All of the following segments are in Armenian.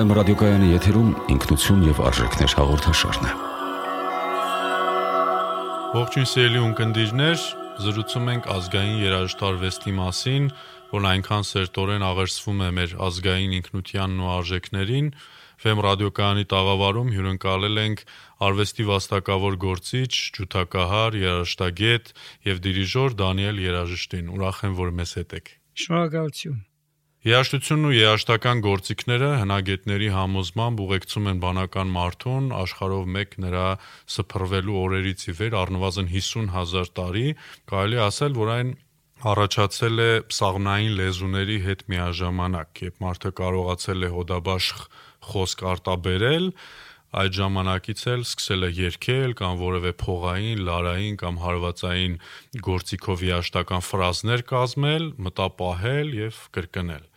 Վեմ ռադիոկայանի եթերում ինքնություն եւ արժեքներ հաղորդաշարն է։ Ողջույն սիրելի ունկնդիրներ, զրուցում ենք ազգային երաժշտարվեստի մասին, որն այնքան սերտորեն աղերսվում է մեր ազգային ինքնությանն ու արժեքներին։ Վեմ ռադիոկայանի տաղավարում հյուրընկալել ենք արվեստի վաստակավոր գործիչ, ջութակահար, երաժշտագետ եւ դիրիժոր Դանիել Երաժշտին։ Ուրախ եմ, որ մեզ հետ եք։ Շնորհակալություն։ Երաշտությունն ու երաշտական գործիքները հնագետների համոզմամբ ուղեկցում են բանական մարդուն աշխարհով մեկ նրա սփռվելու օրերից ի վեր առնվազն 50.000 տարի, կարելի ասել, որ այն առաջացել է սաղմնային լեզուների հետ միաժամանակ, երբ մարդը կարողացել է հոդաբաշխ խոսք արտաբերել, այդ ժամանակից էլ սկսել է երգել կամ որևէ փողային, լարային կամ հարվածային գործիքով երաշտական ֆրազներ կազմել, մտապահել եւ կրկնել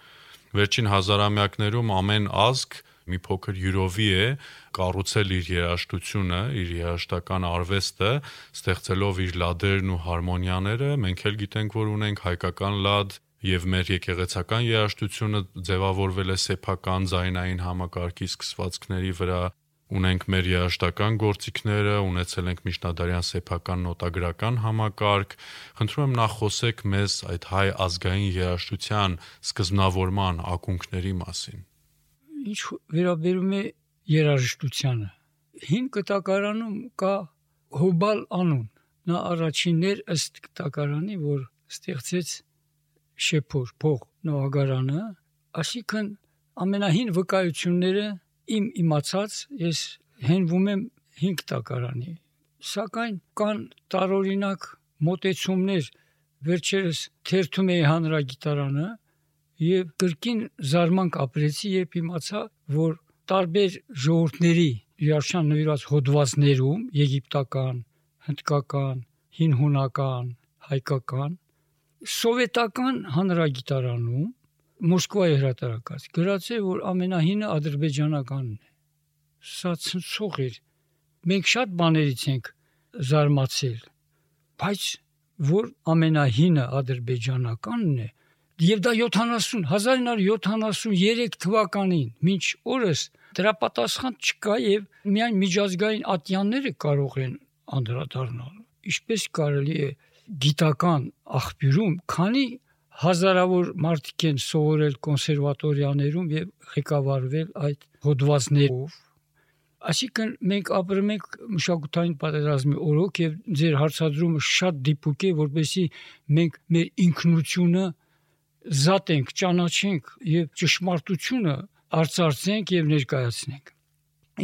վերջին հազարամյակներում ամեն ազգ մի փոքր յուրովի է կառուցել իր երաժշտությունը, իր երաժշտական արվեստը, ստեղծելով իր լադերն ու հարմոնիաները։ Մենք էլ գիտենք, որ ունենք հայկական լադ, եւ մեր եկեղեցական երաժշտությունը ձևավորվել է սեփական զայնային համակարգի սկսվածքների վրա ունենք մեր երաշտական գործիքները, ունեցել ենք միջնադարյան սեփական նոտագրական համակարգ։ Խնդրում եմ նախ խոսեք մեզ այդ հայ ազգային երաշտության սկզբնավորման ակունքների մասին։ Ինչ վերաբերում է երաժշտությանը։ Հին կտակարանում կա Հոբալ անուն։ Նա առաջիններ ըստ կտակարանի, որ ստեղծեց շեփոր փող նոագարանը, այսինքն ամենահին վկայությունները իմ իմացած ես հենվում եմ 5 տակարանի սակայն կան տարօրինակ մոտեցումներ վերջերս թերթում էի հանրագիտարանը եւ կրկին զարմանք ապրեցի երբ իմացա որ տարբեր ժողովուրդների իրարշան նվիրված հոդվածներում եգիպտական, հնդկական, հին հունական, հայկական սովետական հանրագիտարանում Մոսկվայի հրատարակած գրած է որ ամենահինը ադրբեջանականն է սա ցնցող էր մենք շատ բաներից ենք զարմացել բայց որ ամենահինը ադրբեջանականն է եւ դա 70 1973 թվականին մինչ օրս դրա պատասխան չկա եւ միայն միջազգային ատյանները կարող են անդրադառնալ ինչպես կարելի է գիտական աղբյուրում քանի հազարավոր մարդիկ են սովորել կոնսերվատորիաներում եւ ղեկավարվել այդ հոդվածներով Այսինքն մենք ապրում ենք մշակութային պատերազմի օրոք եւ ձեր հարցադրումը շատ դիպուկ է, որովհետեւ մենք մեր ինքնությունը զատենք, ճանաչենք եւ ճշմարտությունը արծարծենք եւ ներկայացնենք։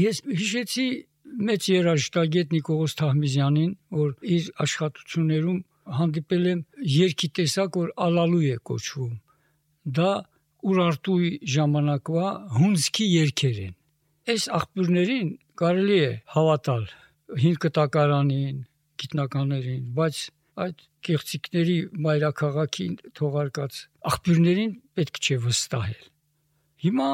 Ես հիշեցի մեծ երաժշտագետ Նիկողոս Թահմիզյանին, որ իր աշխատություններում հանդիպել եմ երկի տեսակ, որ ալալու է կոչվում։ Դա Ուրարտուի ժամանակվա հունցքի երկեր են։ Այս աղբյուրներին կարելի է հավատալ հին կտակարանին, գիտնականներին, բայց այդ կեղծիկների մայրաքաղաքին թողարկած աղբյուրներին պետք չէ վստահել։ Հիմա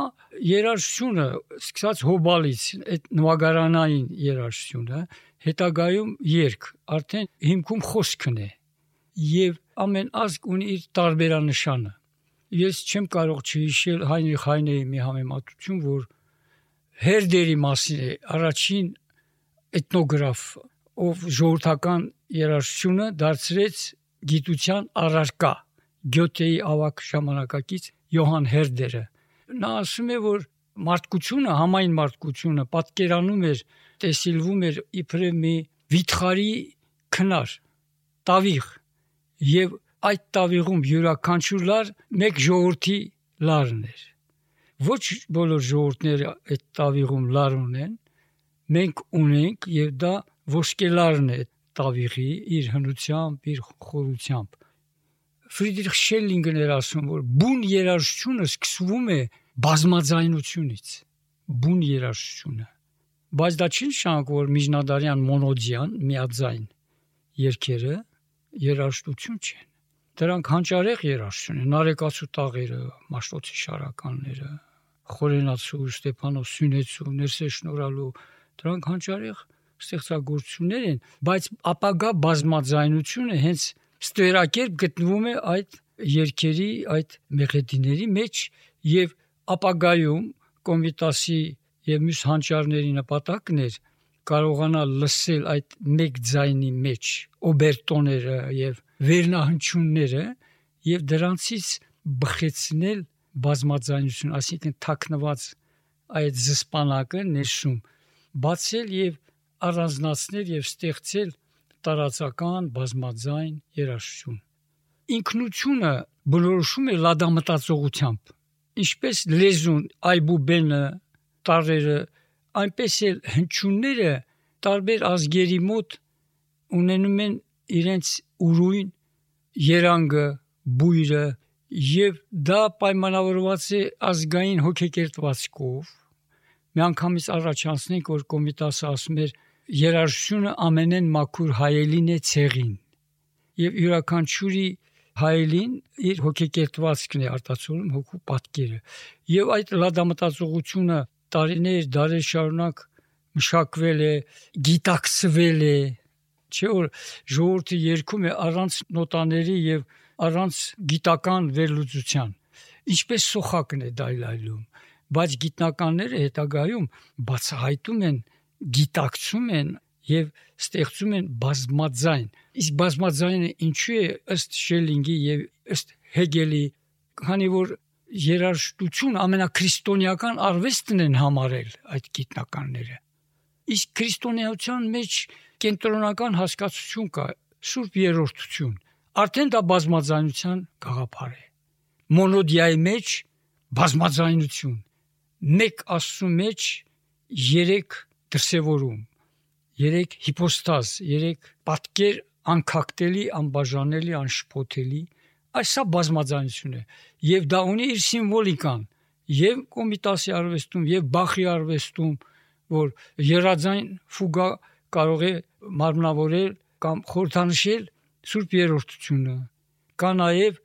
երաժշտությունը սկսած հոբալից այդ նվագարանային երաժշտությունը հետագայում երկ արդեն հիմքում խոսքն է եւ ամեն ազգ ունի իր տարբերանշանը։ Ես չեմ կարող չհիշել Հայնրիխ Հայնեի մի համեմատություն, որ Հերդերի մասին է առաջին էթնոգրաֆ, ով ժողովրդական երաժշտությունը դարձրեց գիտության առարկա Գյոթեի ավակ ժամանակակից Յոհան Հերդերը։ Նա ասում է, որ մարդկությունը, համայն մարդկությունը պատկերանում էր, տեսիլվում էր իբրև մի վիթխարի քնար, տավիղ, եւ այդ տավիղում յուրաքանչյուր լար մեկ ժողովրդի լարն էր։ Ոչ բոլոր ժողովուրդները այդ տավիղում լար ունեն, մենք ունենք եւ դա ոսկելարն է տավիղի իր հնությամբ, իր խորությամբ։ Ֆրիդրիխ Շելլինգն էր ասում, որ բուն երաժշտությունը սկսվում է բազմաձայնությունից։ Բուն երաժշտությունը։ Բայց դա չի նշանակում, որ միջնադարյան մոնոդիան միաձայն երկերը երաժշտություն չեն։ Դրանք հանճարեղ երաժշտություն են, Նարեկացու տաղերը, Մաշտոցի շարականները, Խորենացու, Ստեփանոս Սյունեցու, Ներսե Շնորհալու, դրանք հանճարեղ ստեղծագործություններ են, բայց ապագա բազմաձայնությունը հենց ստերակերպ գտնվում է այդ երկերի այդ մեղեդիների մեջ եւ ապագայում կոմիտասի եւ մյուս հանճարների նպատակն էր կարողանալ լսել այդ մեկ ձայնի մեջ օբերտոները եւ վերնահնչյունները եւ դրանցից բխեցնել բազմաձայնություն, այսինքն թաքնված այդ զսպանակը ներշում բացել եւ առանձնացնել եւ ստեղծել տարածական բազմաձայն երաժշտություն ինքնությունը բնորոշում է լադամտածողությամբ ինչպես լեզուն այբուբենը տարերը այնպես էլ հնչյունները տարբեր ազգերի մոտ ունենում են իրենց ուրույն երանգը բույրը եւ դա պայմանավորված է ազգային հոգեկերտվածքով միանգամից առաջանցնենք որ կոմիտասը ասում էր երաժշտությունը ամենեն մաքուր հայելին է ցեղին եւ յուրաքանչյուրի հայելին իր հոգեկերտվածքն է արտացոլում հոգու պատկերը եւ այդ լադամտածողությունը տարիներ դարեր շարունակ մշակվել է գիտակցվել է չէ որ ժողովուրդը երգում է առանց նոտաների եւ առանց գիտական վերլուծության ինչպես սոխակն է դայլայլում բայց գիտնականները հետագայում բացահայտում են գիտակցում են եւ ստեղծում են բազմաձայն իսկ բազմաձայնը ինչու է ըստ Շելինգի եւ ըստ Հեգելի քանի որ երաժշտություն ամենաքրիստոնեական արվեստն են համարել այդ գիտնականները իսկ քրիստոնեության մեջ կենտրոնական հասկացություն կա սուրբ երրորդություն արդեն դա բազմաձայնության գաղափար է մոնոդիայի մեջ բազմաձայնություն մեկ աստծու մեջ երեք դրսևորում երեք հիպոստազ երեք պատկեր անքակտելի անբաժանելի անշփոթելի այսա բազմաձայնություն է եւ դա ունի իր սիմվոլիկան եւ կոմիտասի արվեստում եւ բախի արվեստում որ երազային ֆուգա կարող է մարմնավորել կամ խորհրդանշել սուրբ երրորդությունը կա նաև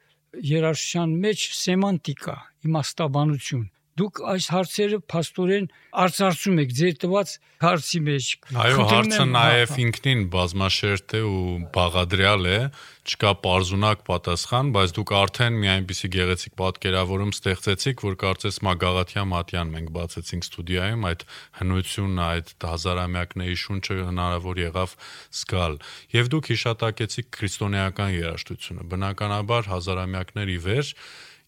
երաշտության մեջ սեմանտիկա իմաստաբանություն դուք այս հարցերը փաստորեն արծարծում եք ձեր տված հարցի մեջ այո հարցը նաև ինքնին բազմաշերտ է ու բաղադրյալ է չկա པարզունակ պատասխան, բայց դուք արդեն մի այնպիսի գեղեցիկ պատկերավորում ստեղծեցիք, որ կարծես Մագաղաթյա Մատյան մենք բացեցինք ստուդիայում այդ հնությունը, այդ հազարամյակների շունչը հնարավոր եղավ զգալ։ Եվ դուք հիշատակեցիք քրիստոնեական երաժշտությունը։ Բնականաբար հազարամյակների վեր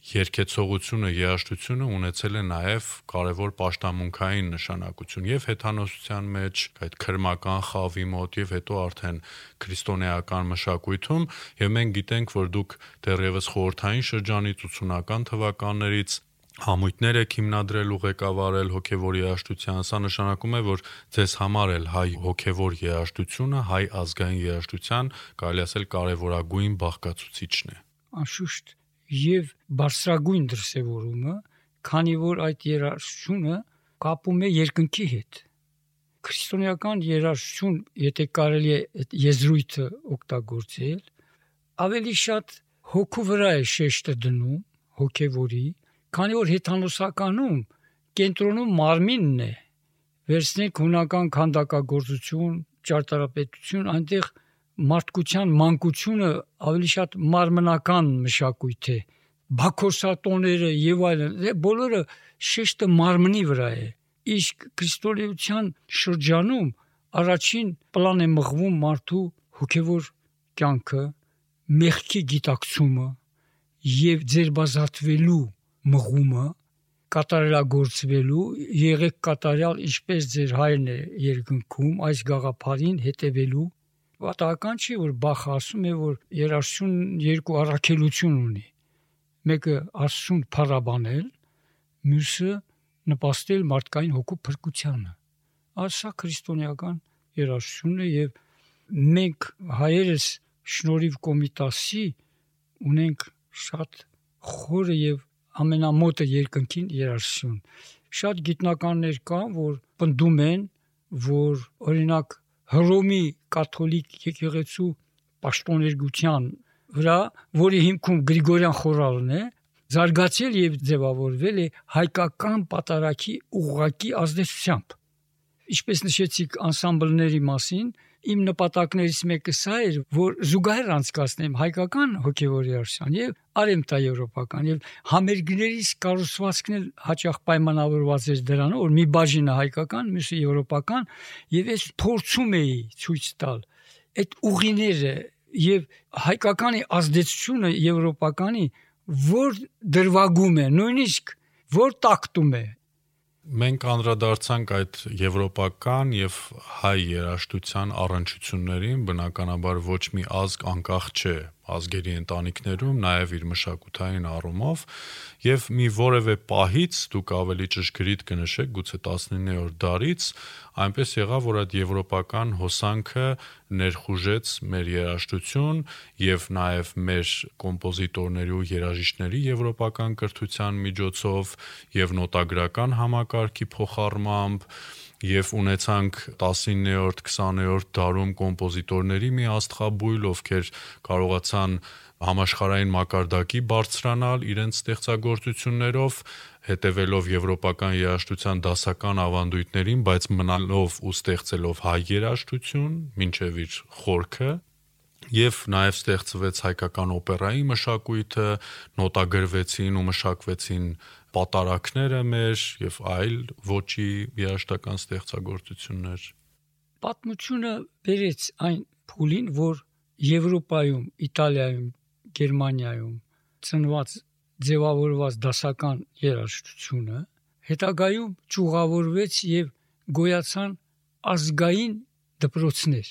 երկեցողությունը, երաշտությունը ունեցել է նաև կարևոր պաշտամունքային նշանակություն եւ հեթանոսության մեջ, այդ քրմական խավի մոտ եւ հետո արդեն քրիստոնեական մշակույթում եւ մենք գիտենք, որ դուք դեռևս խորթային շրջանից 80-ական թվականներից համույթներ եք հիմնադրել ու ղեկավարել հոգևոր երաշտության, սա նշանակում է, որ ձեզ համար էլ հայ հոգևոր երաշտությունը հայ ազգային երաշտության կարելի ասել կարևորագույն բաղկացուցիչն է։ Անշուշտ եւ բարձրագույն դրսևորումը, քանի որ այդ երաշխությունը կապում է երկնքի հետ։ Քրիստոնեական երաշխություն, եթե կարելի է այդ եզրույթը օգտագործել, ավելի շատ հոգու վրա է շեշտը դնում, հոգևորի, քանի որ հեթանոսականում կենտրոնում մարմինն է։ Վերցնենք հունական քանդակագործություն, ճարտարապետություն, այնտեղ մարդկության մանկությունը ավելի շատ մարմնական մշակույթ է բակորսատոները եւ այլն բոլորը շեշտը մարմնի վրա է իսկ քրիստոնեության շրջանում առաջին պլան է մղվում մարդու հոգևոր կյանքը մեղքի գիտակցումը եւ ձերբազատվելու մղումը կատարելագործվելու եղեք կատարյալ ինչպես ձեր հայրն է երկնքում այս գաղափարին հետևելու պատահական չի որ Բախը ասում է որ երաշտություն երկու առաքելություն ունի. մեկը Աստծուն փառաբանել մյուսը նպաստել մարդկային հոգու փրկությանը ասա քրիստոնեական երաշտությունն է եւ մենք հայերս շնորհիվ կոմիտասի ունենք շատ խորը եւ ամենամոտը երկնքին երաշտություն շատ գիտնականներ կան որ պնդում են որ օրինակ Հռոմի կաթոլիկ եկեղեցու պաշտոներգության վրա, որի հիմքում Գրիգորյան խորալն է, զարգացել եւ ձևավորվել է հայկական պատարակի ուղղակի ազդեցությամբ։ Ինչպես նշեցիք անսամբլների մասին, իմ նպատակներից մեկը սա էր, որ զուգահեռ անցկացնեմ հայկական հոգևոր երաշտան եւ արեմտա եվրոպական եւ համերգներից կառուցվածքն էլ հաճախ պայմանավորված էր դրանով, որ մի բաժինը հայկական, մյուսը եվրոպական եւ ես փորձում էի ցույց տալ այդ ուղիները եւ հայկականի ազդեցությունը եվրոպականի որ դրվագում է, նույնիսկ որ տակտում է Մենք անդրադարձանք այդ եվրոպական եւ հայ երաժշտության առնչություններին, բնականաբար ոչ մի ազգ անկախ չէ ազգերի ընտանիքներում, նաև իր մշակութային առումով, եւ մի որևէ պահից դուք ավելի ճշգրիտ կնշեք, գուցե 19-րդ դարից, այնպես եղավ, որ այդ եվրոպական հոսանքը ներխուժեց մեր երաժշտություն եւ նաև մեր կոմպոզիտորների ու երաժիշտների եվրոպական կրթության միջոցով եւ նոտագրական համակարգի փոխառմամբ եւ ունեցանք 19-րդ 20-րդ դարում կոմպոզիտորների մի աստղաբույլ, ովքեր կարողացան համաշխարհային մակարդակի բարձրանալ իրենց ստեղծագործություններով, հետևելով եվրոպական երաժշտության դասական ավանդույթներին, բայց մնալով ու ստեղծելով հայ երաժշտություն, ինչև իր խորքը եւ նաեւ ստեղծվեց հայկական օպերայի մշակույթը, նոտագրվեցին ու մշակվեցին պատարակները մեր եւ այլ ոչի երաշտական ստեղծագործություններ։ Պատմությունը բերեց այն փուլին, որ Եվրոպայում, Իտալիայում, Գերմանիայում ծնված ձևավորված դասական երաժշտությունը հետագայում ճուղավորվեց եւ գոյացան ազգային դպրոցներ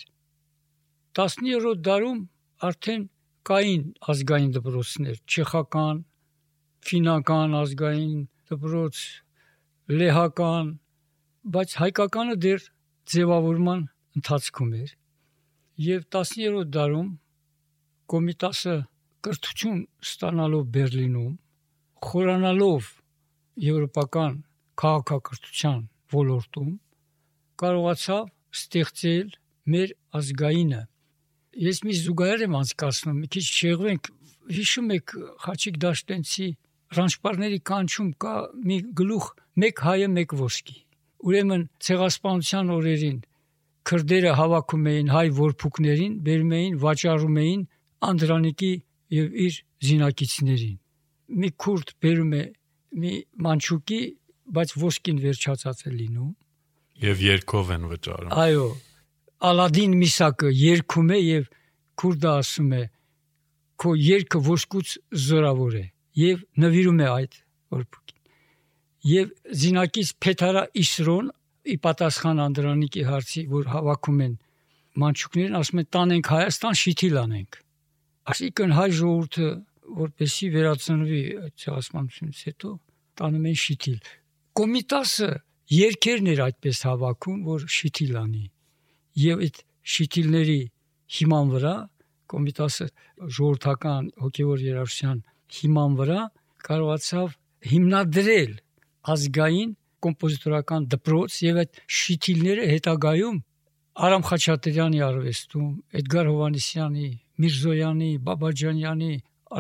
17-րդ դարում արդեն կային ազգային դպրոցներ չեխական, ֆինական ազգային դպրոց, լեհական, բայց հայկականը դեռ ձևավորման ընթացքում էր։ Եվ 10-րդ դարում կոմիտասը կրթություն ստանալով Բերլինում, խորանալով եվրոպական քաղաքակրթության ոլորտում կարողացավ ստեղծել մեր ազգայինը։ Ես մի զուգահեռ եմ անցկացնում, մի քիչ շեղվենք, հիշում եք Խաչիկ Դաշտենցի ռանչպարների կանչում կա մի գլուխ մեկ հայը մեկ ոսկի ուրեմն ցեղասպանության օրերին քրդերը հավաքում էին հայ որփուկներին բերում էին վաճառում էին անդրանիկի եւ իր զինակիցներին մի քուրդ բերում է մի մանչուկի բայց ոսկին վերջացած է լինում եւ երկով են վճարում այո ալադին միսակը երգում է եւ քուրդը ասում է քո երգը ոսկուց զորավոր է եւ նվիրում է այդ որփուկին։ Եվ զինակից Փեթարա Իսրոն ի պատասխան Անդրանիկի հարցի, որ հավաքում են մանչուկներին, ասում են տանենք Հայաստան, շիթիլ անենք։ Այսինքն հայ ժողովուրդը որպեսի վերացնվի այդ ցեղասպանությունից հետո տանում են շիթիլ։ Կոմիտասը երկերն էր այդպես հավաքում, որ շիթիլ անի։ Եվ այդ շիթիլների հիման վրա կոմիտասը ժողովրդական հոգևոր երաժշտության հիման վրա կարողացավ հիմնադրել ազգային կոմպոզիտորական դպրոց եւ այդ շիթիլները հետագայում Արամ Խաչատրյանի արվեստում, Էդգար Հովանեսյանի, Միրզոյանի, Բաբաջանյանի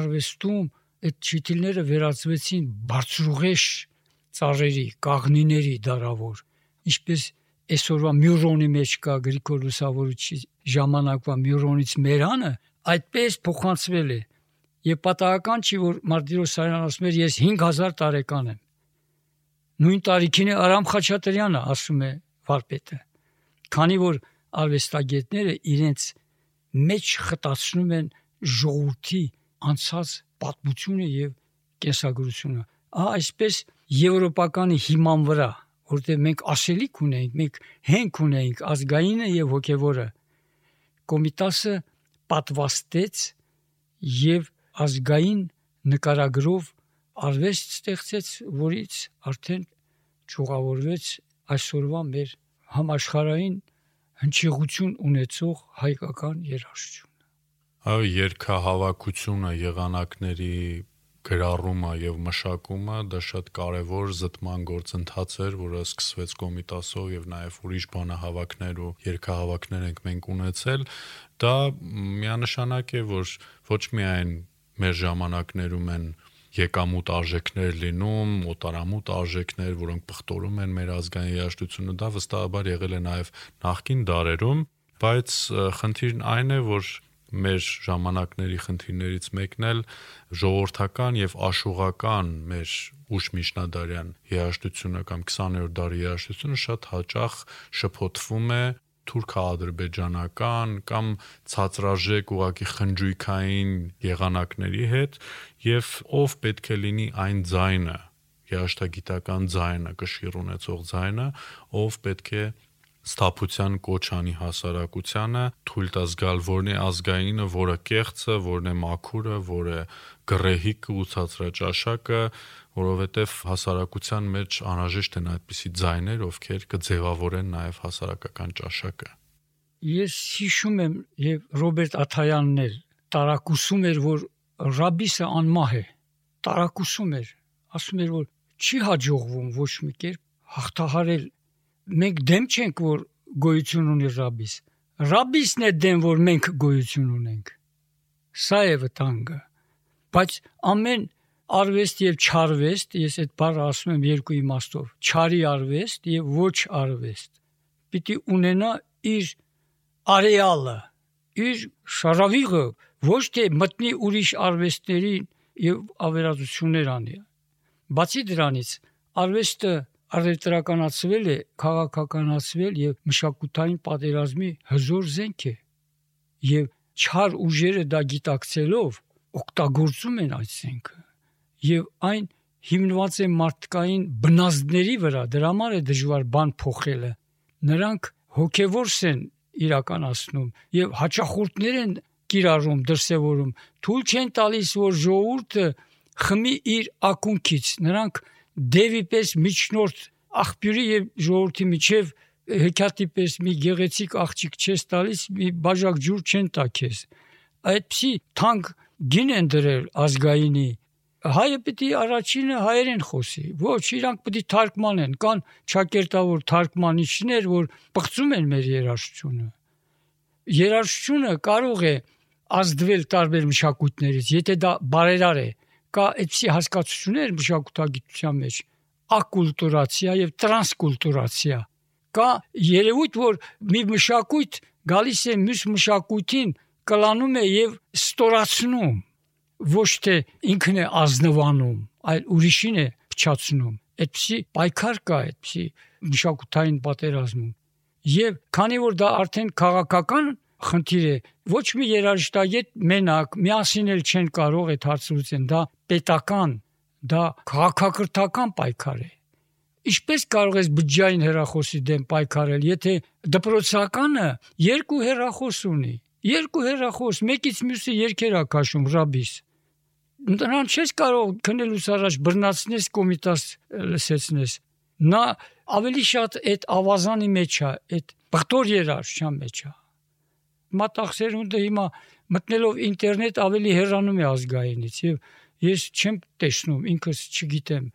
արվեստում այդ շիթիլները վերածվեցին բարձրուղեշ ծառերի, կաղնիների դարավոր, ինչպես այսօրվա Մյուրոնի մեջ կա Գրիգոր Լուսավորիչի ժամանակվա Մյուրոնից Մերանը, այդպես փոխանցվել է Եվ պատահական չի որ Մարտիրոս Սարյանն ասում էր ես 5000 տարեկան եմ։ Նույն տարիքին է Արամ Խաչատրյանը ասում է վարպետը։ Քանի որ արվեստագետները իրենց մեջ խտացնում են ժողովրդի անցած պատմությունը եւ կենսագրությունը։ Ահա այսպես եվրոպականի հիման վրա, որտեղ մենք ասելիք ունենք, մենք հենք ունենք ազգայինը եւ հոգեվորը։ Կոմիտասը պատվաստեց եւ ազգային նկարագրով արվեստ ստեղծեց, որից արդեն ճուղավորվեց այսօրվա մեր համաշխարային հնչեղություն ունեցող հայկական երաժշտությունը։ Այո, երկհավաքությունը, եղանակների գրառումը եւ մշակումը դա շատ կարեւոր զտման գործընթաց էր, որը սկսվեց կոմիտասով եւ նաեւ ուրիշ բանահավաքներ ու երկհավաքներ ենք մենք ունեցել։ Դա միանշանակ է, որ ոչ միայն մեր ժամանակներում են եկամուտ արժեքներ լինում, օտարամուտ արժեքներ, որոնք պղտորում են մեր ազգային երաժշտությունը, դա վստահաբար եղել է նաև նախկին դարերում, բայց խնդիրն այն է, որ մեր ժամանակների խնդիրներից մեկն էլ ժողովրդական եւ աշուղական մեր ուշ միջնադարյան երաժշտությունը կամ 20-րդ դարի երաժշտությունը շատ հաճախ շփոթվում է թուրքա-ադրբեջանական կամ ցածրաժեք ուղակի խնջույքային եղանակների հետ եւ ով պետք է լինի այն ձայնը երաշտագիտական ձայնը, կշիռ ունեցող ձայնը, ով պետք է ստապության կոչանի հասարակությանը թույլ տա զգալ որն է ազգայինը, որը կեղծը, որն է մաքուրը, որը գրեհիկը ու ցածրաճաշակը, որովհետև հասարակության մեջ անհրաժեշտ են այդպիսի ձայներ, ովքեր կձևավորեն նաև հասարակական ճաշակը։ Ես հիշում եմ եւ Ռոբերտ Աթայանն էր տարակուսում էր, որ ռաբիսը անմահ է։ Տարակուսում էր, ասում էր, որ չի հաջողվում ոչ մի կերպ հաղթահարել։ Մենք դեմ չենք, որ գոյություն ունի ռաբիս։ Ռաբիսն է դեմ, որ մենք գոյություն ունենք։ Սա է վտանգը։ Բայց ամեն արվեստ եւ չարվեստ, ես այդ բառը ասում եմ երկու իմաստով, չարի արվեստ եւ ոչ արվեստ։ Պիտի ունենա իր արեալը, իր շարավիղը, ոչ թե մտնի ուրիշ արվեստներին եւ ավերածություններ անի։ Բացի դրանից, արվեստը արևտրականացվել է, քաղաքականացվել եւ մշակութային պատերազմի հզոր զենք է։ Եվ չար ուժերը դա գիտակցելով օգտագործում են այդ զենքը։ Եվ այն հիմնված է մարդկային բնազդների վրա, դրա համար է դժվար բան փոխելը։ Նրանք հոգևորս են իրականացնում եւ հաճախորդներ են կիրառում, դրսևորում։ Թույլ չեն տալիս, որ ժողովուրդը խմի իր ակունքից նրանք դևի պես միջնորդ աղբյուրի եւ ժողովրդի միջև հեքիաթի պես մի գեղեցիկ աղջիկ չես տալիս մի բաժակ ջուր չեն տա քեզ այդպիսի թանկ գին են դրել ազգայինի հայը պիտի առաջինը հայերեն խոսի ոչ իրանք պիտի թարգմանեն կան ճակերտավոր թարգմանիչներ որ բղծում են մեր երաժշտությունը երաժշտությունը կարող է ազդվել տարբեր մշակույթներից եթե դա բարերար է կա այդպիսի հասկացություններ մշակութագիտության մեջ. ակուլտուրացիա եւ տրանսկուլտուրացիա կա երևույթ որ մի մշակույթ գալիս է մյուս մշակույթին կլանում է եւ ստորացնում ոչ թե ինքն է ազնվանում այլ ուրիշին է փչացնում այդպիսի պայքար կա այդպիսի մշակութային պատերազմում եւ քանի որ դա արդեն քաղաքական խնդիր է ոչ մի երաժշտագետ մենակ միասին էլ չեն կարող այդ հարցը լուծեն դա պետական դա քաղաքակրթական պայքար է Ինչպես կարող ես բջջային հերախոսի դեմ պայքարել, եթե դպրոցականը երկու հերախոս ունի։ Երկու հերախոս, մեկից մյուսը երկեր է քաշում ռաբիս։ Նրան չես կարող քնելուց առաջ բռնացնես կոմիտաս լսեցնես։ Նա ավելի շատ այդ ավազանի մեջ է, այդ բղտոր երաժշտության մեջ է մատաղսերունդը հիմա մտնելով ինտերնետ ավելի հեռանում է ազգայինից եւ ես չեմ տեսնում ինքս չգիտեմ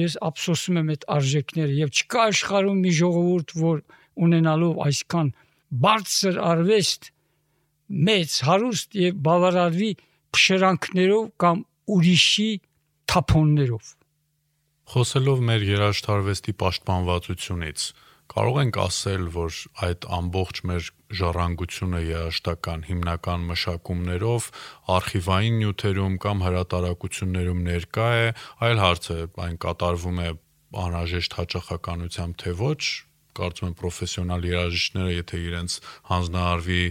ես ափսոսում եմ այդ արժեքները եւ չկա աշխարհում մի ժողովուրդ որ ունենալով այսքան բարձր արվեստ մեծ հարուստ եւ բավարարվի փշրանքներով կամ ուրիշի թափոններով խոսելով մեր երաժշտարվեստի պաշտպանվածությունից կարող ենք ասել, որ այդ ամբողջ մեր ժառանգությունը երաշտական հիմնական մշակումներով արխիվային նյութերում կամ հրատարակություններում ներկա է, այլ հարց է, այն կատարվում է անհրաժեշտ հաճախականությամբ թե ոչ, կարծում եմ պրոֆեսիոնալ երաժիշտները, եթե իրենց հանձնարարվի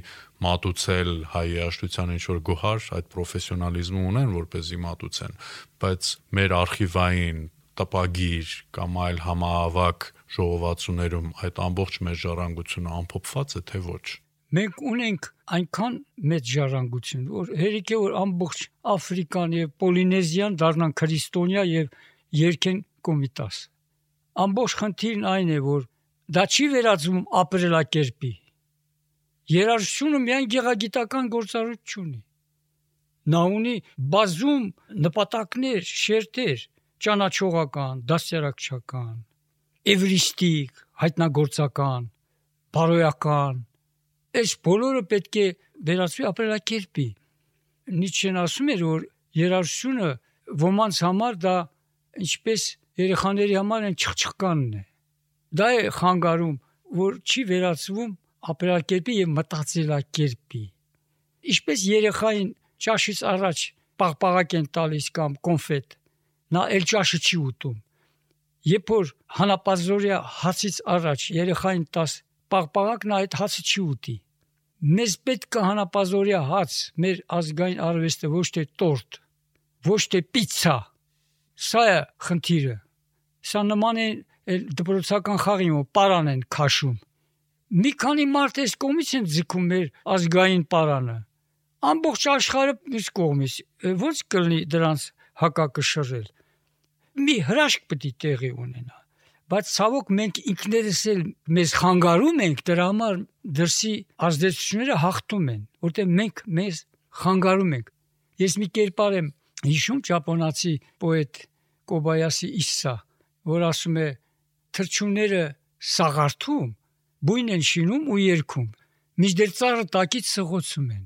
մատուցել հայ երաժշտության ինչ որ գոհար, այդ պրոֆեսիոնալիզմը ունեն, որ เป զի մատուցեն, բայց մեր արխիվային տպագիր կամ այլ համահավաք ժողովածուներում այդ ամբողջ մեր ժառանգությունը ամփոփված է թե ոչ։ Մենք ունենք այնքան մեծ ժառանգություն, որ հերիք է որ ամբողջ Աֆրիկան եւ Պոլինեզիան դառնան քրիստոնյա եւ երկեն կոմիտաս։ Ամբողջ խնդիրն այն է, որ դա չի վերածվում ապրելակերպի։ Երաժշտությունը միայն գեղագիտական գործառույթ չունի։ Նա ունի բազում նպատակներ, շերտեր, ճանաչողական, դասյարակչական, էվրիստիկ, հայտնագործական, բարոյական, այս բոլորը պետք է վերածվի ապրելակերպի։ Նիչեն ասում էր, որ երաժշտությունը ոմանց համար դա ինչպես երեխաների համար են չխչխկանն է։ Դա է խանգարում, որ չի վերածվում ապրելակերպի եւ մտածելակերպի։ Ինչպես երեխային ճաշից առաջ պաղպաղակ են տալիս կամ կոնֆետ, նա էլ ճաշը չի ուտում։ Երբ որ հանապազորյա հացից առաջ երեխային տաս պաղպաղակ նա այդ հացը չի ուտի։ Մեզ պետք է հանապազորյա հաց, մեր ազգային արվեստը ոչ թե տորտ, ոչ թե պիցցա։ Սա է խնդիրը։ Սա նման է դպրոցական խաղի մոտ պարան են քաշում։ Մի քանի մարդ էս կողմից են ձգում մեր ազգային պարանը ամբողջ աշխարհը մյուս կողմից ո՞նց կլինի դրանց հակակշռել մի հրաշք պետք է տեղի ունենա բայց ցավոք մենք ինքներս էլ մեզ խանգարում ենք դրա համար դրսի ազդեցությունները հաղթում են որտեղ մենք մեզ խանգարում ենք ես մի կերպար եմ հիշում ճապոնացի պոետ Կոբայասի Իսսա որ ասում է թրջունները սաղարթում բույն են շինում ու երգում միջդեռ ծառը տակից սղոցում են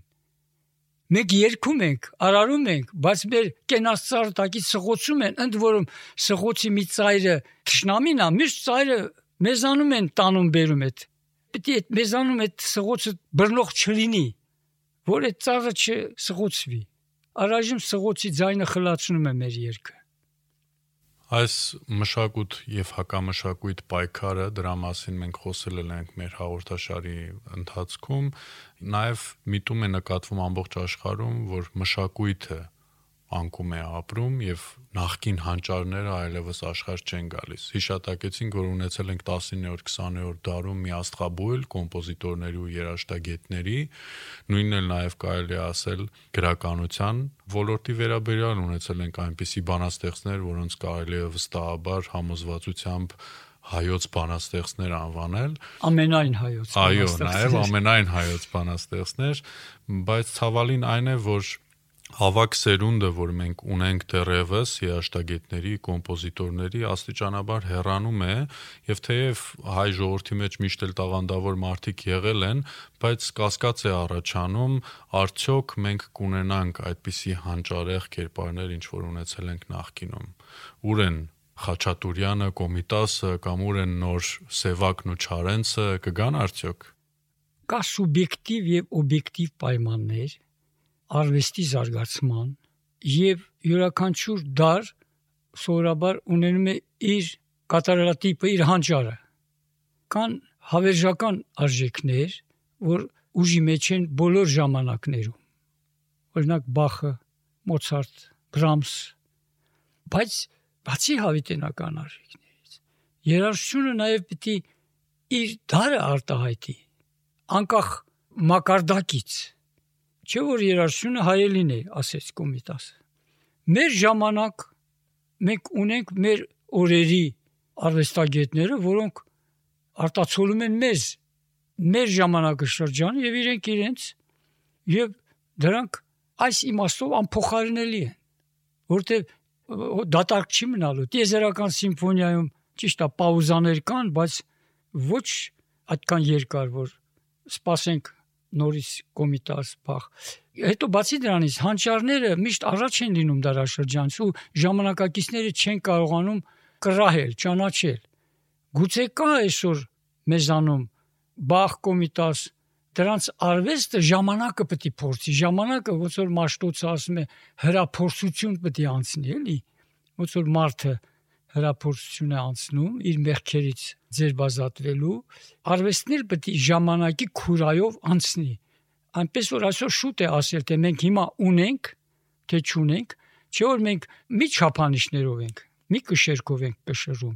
Մենք երգում ենք, արարում ենք, բայց մեր կենասծար տակից սղոցում են, ընդ որում սղոցի մի ծայրը ճշնամին է, մյուս ծայրը մեզանում են տանում բերում այդ։ Պետք է մեզանում այդ սղոցը բռնող չլինի, որ այդ ծառը չսղոցվի։ Առայժմ սղոցի ձայնը խլացնում է մեր երգը։ Այս մշակույթ եւ հակամշակույթ պայքարը դրա մասին մենք խոսել ենք մեր հաղորդաշարի ընթացքում նաև միտում է նկատվում ամբողջ աշխարհում որ մշակույթը անկում է ապրում եւ նախքին հանճարները այլևս աշխարհ չեն գալիս։ Հիշատակեցինք, որ ունեցել ենք 19-րդ 20-րդ դարում մի աստղաբույլ կոմպոզիտորների ու երաժշտագետների, նույնն էլ նաեւ կարելի է ասել գրականության ոլորտի վերաբերյալ ունեցել ենք այնպիսի բանաստեղծներ, որոնց կարելի է վստահաբար համոզվածությամբ հայոց բանաստեղծներ անվանել ամենայն հայոց այո նաև ամենայն հայոց բանաստեղծներ բայց ցավալին այն է որ Հավաք սերունդը, որ մենք ունենք դեռևս երաշտագետների, կոմպոզիտորների աստիճանաբար հեռանում է, եւ թեև հայ ժողովրդի մեջ միշտ էլ տաղանդավոր մարդիկ եղել են, բայց կասկած է առաջանում, արդյոք մենք կունենանք այդպիսի հանճարեղ կերպարներ, ինչ որ ունեցել ենք նախկինում։ Ուր են Խաչատուրյանը, Կոմիտասը կամ ուր են նոր Սևակն ու Չարենցը կգան արդյոք։ Կա սուբյեկտիվ եւ օբյեկտիվ պայմաններ, արվեստի զարգացման եւ յուրաքանչյուր դար սովորաբար ունենում է իր կատարելատիպը, իր հանճարը։ Կան հավերժական արժեքներ, որ ուժի մեջ են բոլոր ժամանակներում։ Օրինակ Բախը, Մոցարտ, Բրամս, բայց բացի հավիտենական արժեքներից, երաժշտությունը նաև պիտի իր դարը արտահայտի անկախ մակարդակից Չէ որ երաշխիքը հայելին է, ասեց Կոմիտասը։ Մեր ժամանակ մենք ունենք մեր օրերի արվեստագետները, որոնք արտացոլում են մեզ մեր ժամանակի շրջանը եւ իրենք իրենց եւ դրանք այս իմաստով անփոխարինելի են, որտեղ դատարկ չի մնալու։ Տիեզերական սիմֆոնիայում ճիշտ է պաուզաներ կան, բայց ոչ այդքան երկար, որ սпасենք նորից կոմիտաս բախ հետո բացի դրանից հանճարները միշտ առաջ են լինում դարաշրջանից ու ժամանակակիցները չեն կարողանում կռահել, ճանաչել։ Գուցե կա այսօր մեզանում բախ կոմիտաս դրանց արվեստը ժամանակը պետք է փորձի, ժամանակը ոնց որ մաշտոցը ասում է հրափորձություն պետք է անցնի, էլի։ Ոնց որ մարդը հրափորձություն է անցնում իր մեղքերից ձերբազատվելու, արվեստն էլ պետք է ժամանակի քուրայով անցնի։ Այնպես որ այսօր շուտ է ասել, թե մենք հիմա ունենք, թե չունենք, չէ որ մենք մի չափանիշներով ենք, մի կշերկով ենք կշռում,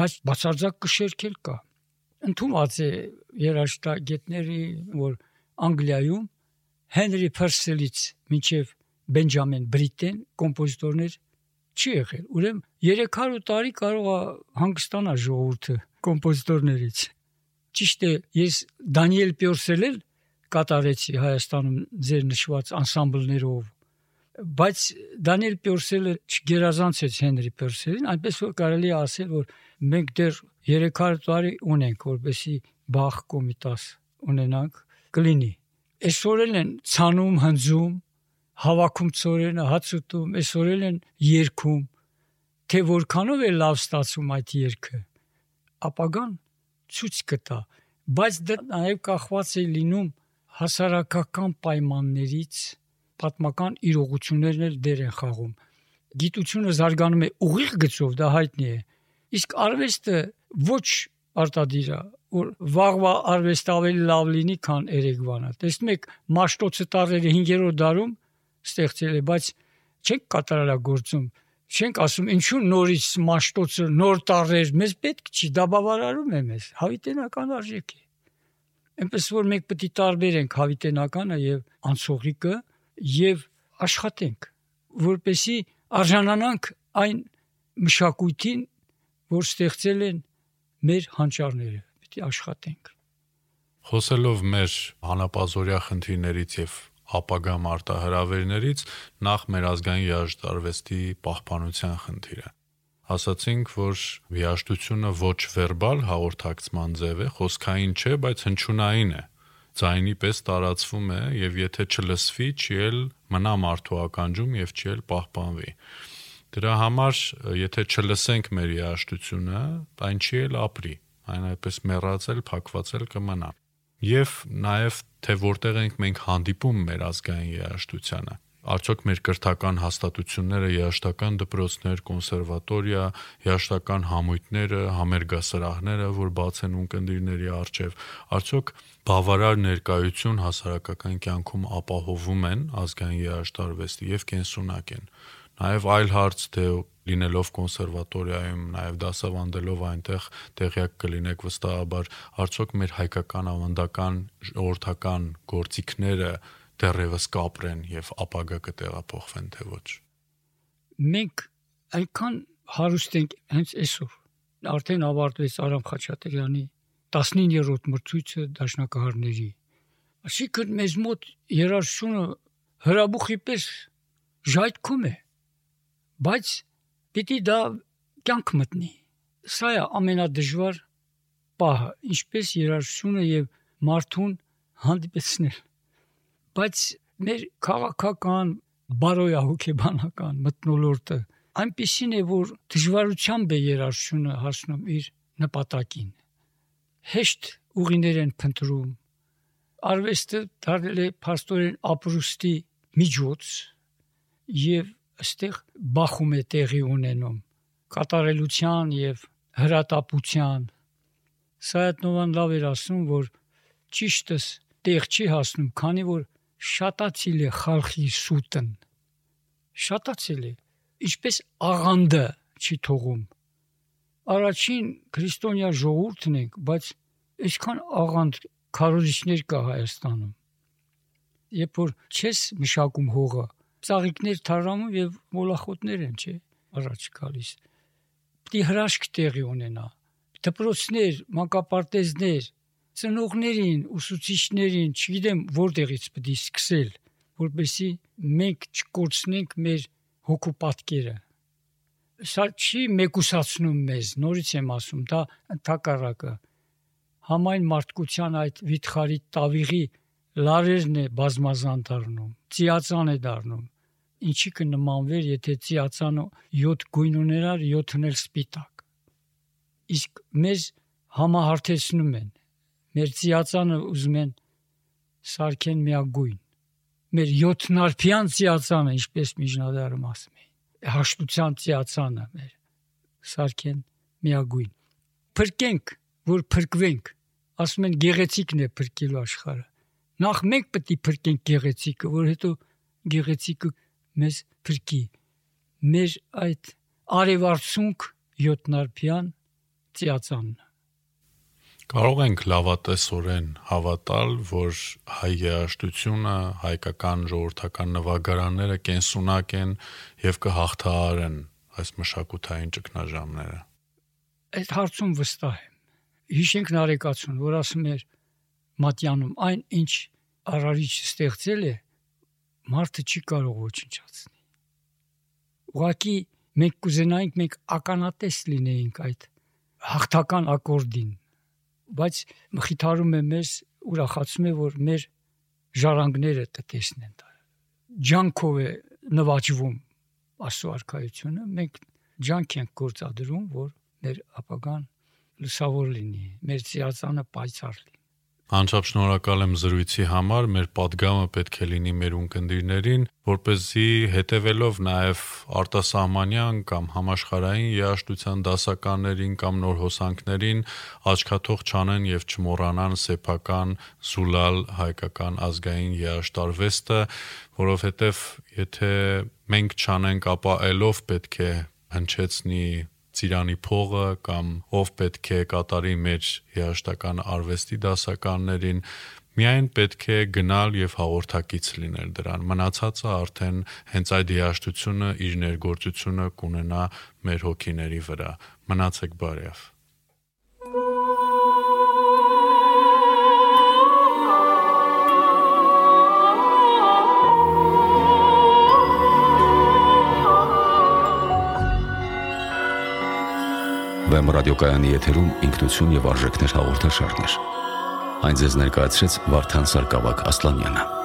բայց բացարձակ կշերք էլ կա։ Ընթումած է երաշտագետների, որ Անգլիայում Հենրի Փերսելից մինչև Բենջամին Բրիտեն կոմպոզիտորներ չի եղել։ Ուրեմն 300 տարի կարող է հանգստանալ ժողովուրդը կոմպոզիտորներից։ Ճիշտ է, ես Դանիել Պյորսել էլ կատարեցի Հայաստանում ձեր նշված անսամբլներով բայց Դանիել Պյորսելը չգերազանցեց Հենրի Պյորսելին, այնպես որ կարելի է ասել, որ մենք դեռ 300 տարի ունենք, որբեսի Բախ կոմիտաս ունենանք կլինի։ Այսօր են ցանում, հնձում, հավաքում ծորենը, հաց ուտում, այսօր են երգում, թե որքանով է լավ ստացում այդ երգը ապագան ցույց կտա բայց դա նաև կախված է լինում հասարակական պայմաններից, պատմական իրողություններն էլ դեր են խաղում։ Գիտությունը զարգանում է ուղիղ գծով, դա հայտնի է։ Իսկ արվեստը ոչ արտադիր է, որ վաղվա արվեստ ավելի լավ լինի, քան երեկվանը։ Տեսնում եք, Մաշտոցը տարերը 5-րդ դարում ստեղծել է, բայց չենք կատարելագործում չենք ասում ինչու նորից մաշտոցը նոր տարեր մեզ պետք չի դա բավարարում է մեզ հավիտենական արժեք է այնպես որ մենք պետք է տարբերենք հավիտենականը եւ անցողիկը եւ աշխատենք որպեսի արժանանանք այն մշակույթին որ ստեղծել են մեր հանճարները պետք է աշխատենք խոսելով մեր հանապազորյա խնդիրներից եւ ապագա մարտահրավերներից նախ մեր ազգային երաժշտարվեստի պահպանության խնդիրը։ Ասացինք, որ վիաշտությունը ոչ վերբալ հաղորդակցման ձև է, խոսքային չէ, բայց հնչյունային է ձայնի պես տարածվում է եւ եթե չլսվի, չի էլ մնա մարդու ականջում եւ չի էլ պահպանվի։ Դրա համար եթե չլսենք մեր երաշտությունը, այն չի էլ ապրի, այն այդպես մեռածել, փակվածել կմնա եւ նաեւ թե որտեղ ենք մենք հանդիպում մեր ազգային երաժշտությանը արդյոք մեր կրթական հաստատությունները, երաշտական դպրոցներ, կոնսերվատորիա, երաշտական համույթները, համերգասրահները, որ բաց են ունկնդիրների արչև, արդյոք բավարար ներկայություն հասարակական կյանքում ապահովում են ազգային երաշտարվեստի եւ կենսունակ են։ Նաև այլ հարց թե լինելով կոնսերվատորիայում, նաև դասավանդելով այնտեղ տեղյակ կլինեք վստահաբար, արդյոք մեր հայկական ավանդական ժողովրդական գործիքները դեռևս կապրեն եւ ապագա կտեղափոխվեն թե ոչ։ Մենք այնքան հարուստ ենք հենց այսօր։ Արդեն ավարտվեց Արամ Խաչատրյանի 19-րդ մրցույթը դաշնակահարների։ Այսինքն մեզ մոտ երաժշտությունը հրաբուխի պես ժայթքում է բայց պիտի դա կյանք մտնի։ Սա է ամենադժվար պահը, ինչպես երաժշտությունը եւ մարդուն հանդիպեցնել։ Բայց մեր քաղաքական բարոյահոգեբանական մտնոլորտը այնպեսին է, որ դժվարությամբ է երաժշտությունը հասնում իր նպատակին։ Հեշտ ուղիներ են փնտրում։ Արվեստը դարձել է փաստորեն ապրուստի միջոց եւ այստեղ բախում է տեղի ունենում. կատարելության եւ հրատապության Սայատնովան լավ էր ասում որ ճիշտս տեղ չի հասնում քանի որ շատացիլ է խալխի սուտն շատացել է ինչպես աղանդը չի թողում առաջին քրիստոնյա ժողովուրդն ենք բայց այսքան աղանդ քարոզիչներ կա Հայաստանում երբ որ չես մշակում հողը ծաղիկներ թարանում եւ մոլախոտներ են, չէ, առաջ գալիս։ Պիտի հրաշք տեղի ունենա։ Դպրոցներ, մանկապարտեզներ, ծնողներին, ուսուցիչներին, չգիտեմ որտեղից պիտի սկսել, որպեսի մենք չկորցնենք մեր հոգու պատկերը։ Սա չի մեկուսացնում մեզ, նորից եմ ասում, դա ընդհակառակը համայն մարդկության այդ վիթխարի տավիղի լարերն է բազմազան դառնում, ծիածան է դառնում։ Ինչի կնմանվեր, եթե ծիածանը 7 գույն ուներար, 7-ն էլ սպիտակ։ Իսկ մեզ համահարթեցնում են։ Մեր ծիածանը ուզում են սարքեն միագույն։ Մեր 7-նարփյան ծիածանը, ինչպես միջնադարում ասում էին, հաշտության ծիածանը մեր սարքեն միագույն։ Փրկենք, որ փրկվենք։ Ասում են գեղեցիկն է փրկելու աշխարհը Նախ մենք պետք է փրկենք գեղեցիկը, որ հետո գեղեցիկը մեզ փրկի։ Մեր այդ արևարցունք յոտնարփյան ծիածանն Կարող ենք լավատեսորեն հավատալ, որ հայ երաժշտությունը, հայկական ժողովրդական նվագարանները կենսունակ են եւ կհաղթահարեն այս մշակութային ճգնաժամերը։ Այդ հարցում վստահ եմ։ Հիշենք նարեկացուն, որ ասում էր մատյանում այն ինչ արարիչ ստեղծել է մարդը չի կարող ոչնչացնել ուղղակի մենք կուզենայինք մենք ականատես լինեինք այդ հաղթական ակորդին բայց մխիթարում է մեզ ուրախացում է որ մեր ժառանգները տեսնեն դա ջանքով է նվաճվում աստծո արքայությունը մենք ջանք ենք գործադրում որ մեր ապագան լուսավոր լինի, մեր ծիածանը պայծառ լինի։ Անչափ շնորհակալ եմ զրույցի համար։ Մեր падգամը պետք է լինի մեր ունկնդիրներին, որպեսզի հետևելով նաև արտասահմանյան կամ համաշխարհային երաժշտության դասականներին կամ նոր հոսանքներին աչքաթող չանեն եւ չմոռանան սեփական զուլալ հայկական ազգային երաժշտարվեստը, որովհետեւ եթե մենք չանենք, ապա ելով պետք է հնչեցնի Ծիրանի փողը կամ ով պետք է կատարի մեր երաշտական արվեստի դասականներին միայն պետք է գնալ եւ հաղորդակից լինել դրան մնացածը արդեն հենց այդ երաշտությունը իր ներգործությունը կունենա մեր հոգիների վրա մնացեք բարև Վեմ ռադիոկայանի եթերում ինքնություն եւ արժեքներ հաղորդաշարներ։ Այն ձեզ ներկայացրեց Վարդան Սարգսակ Ասլանյանը։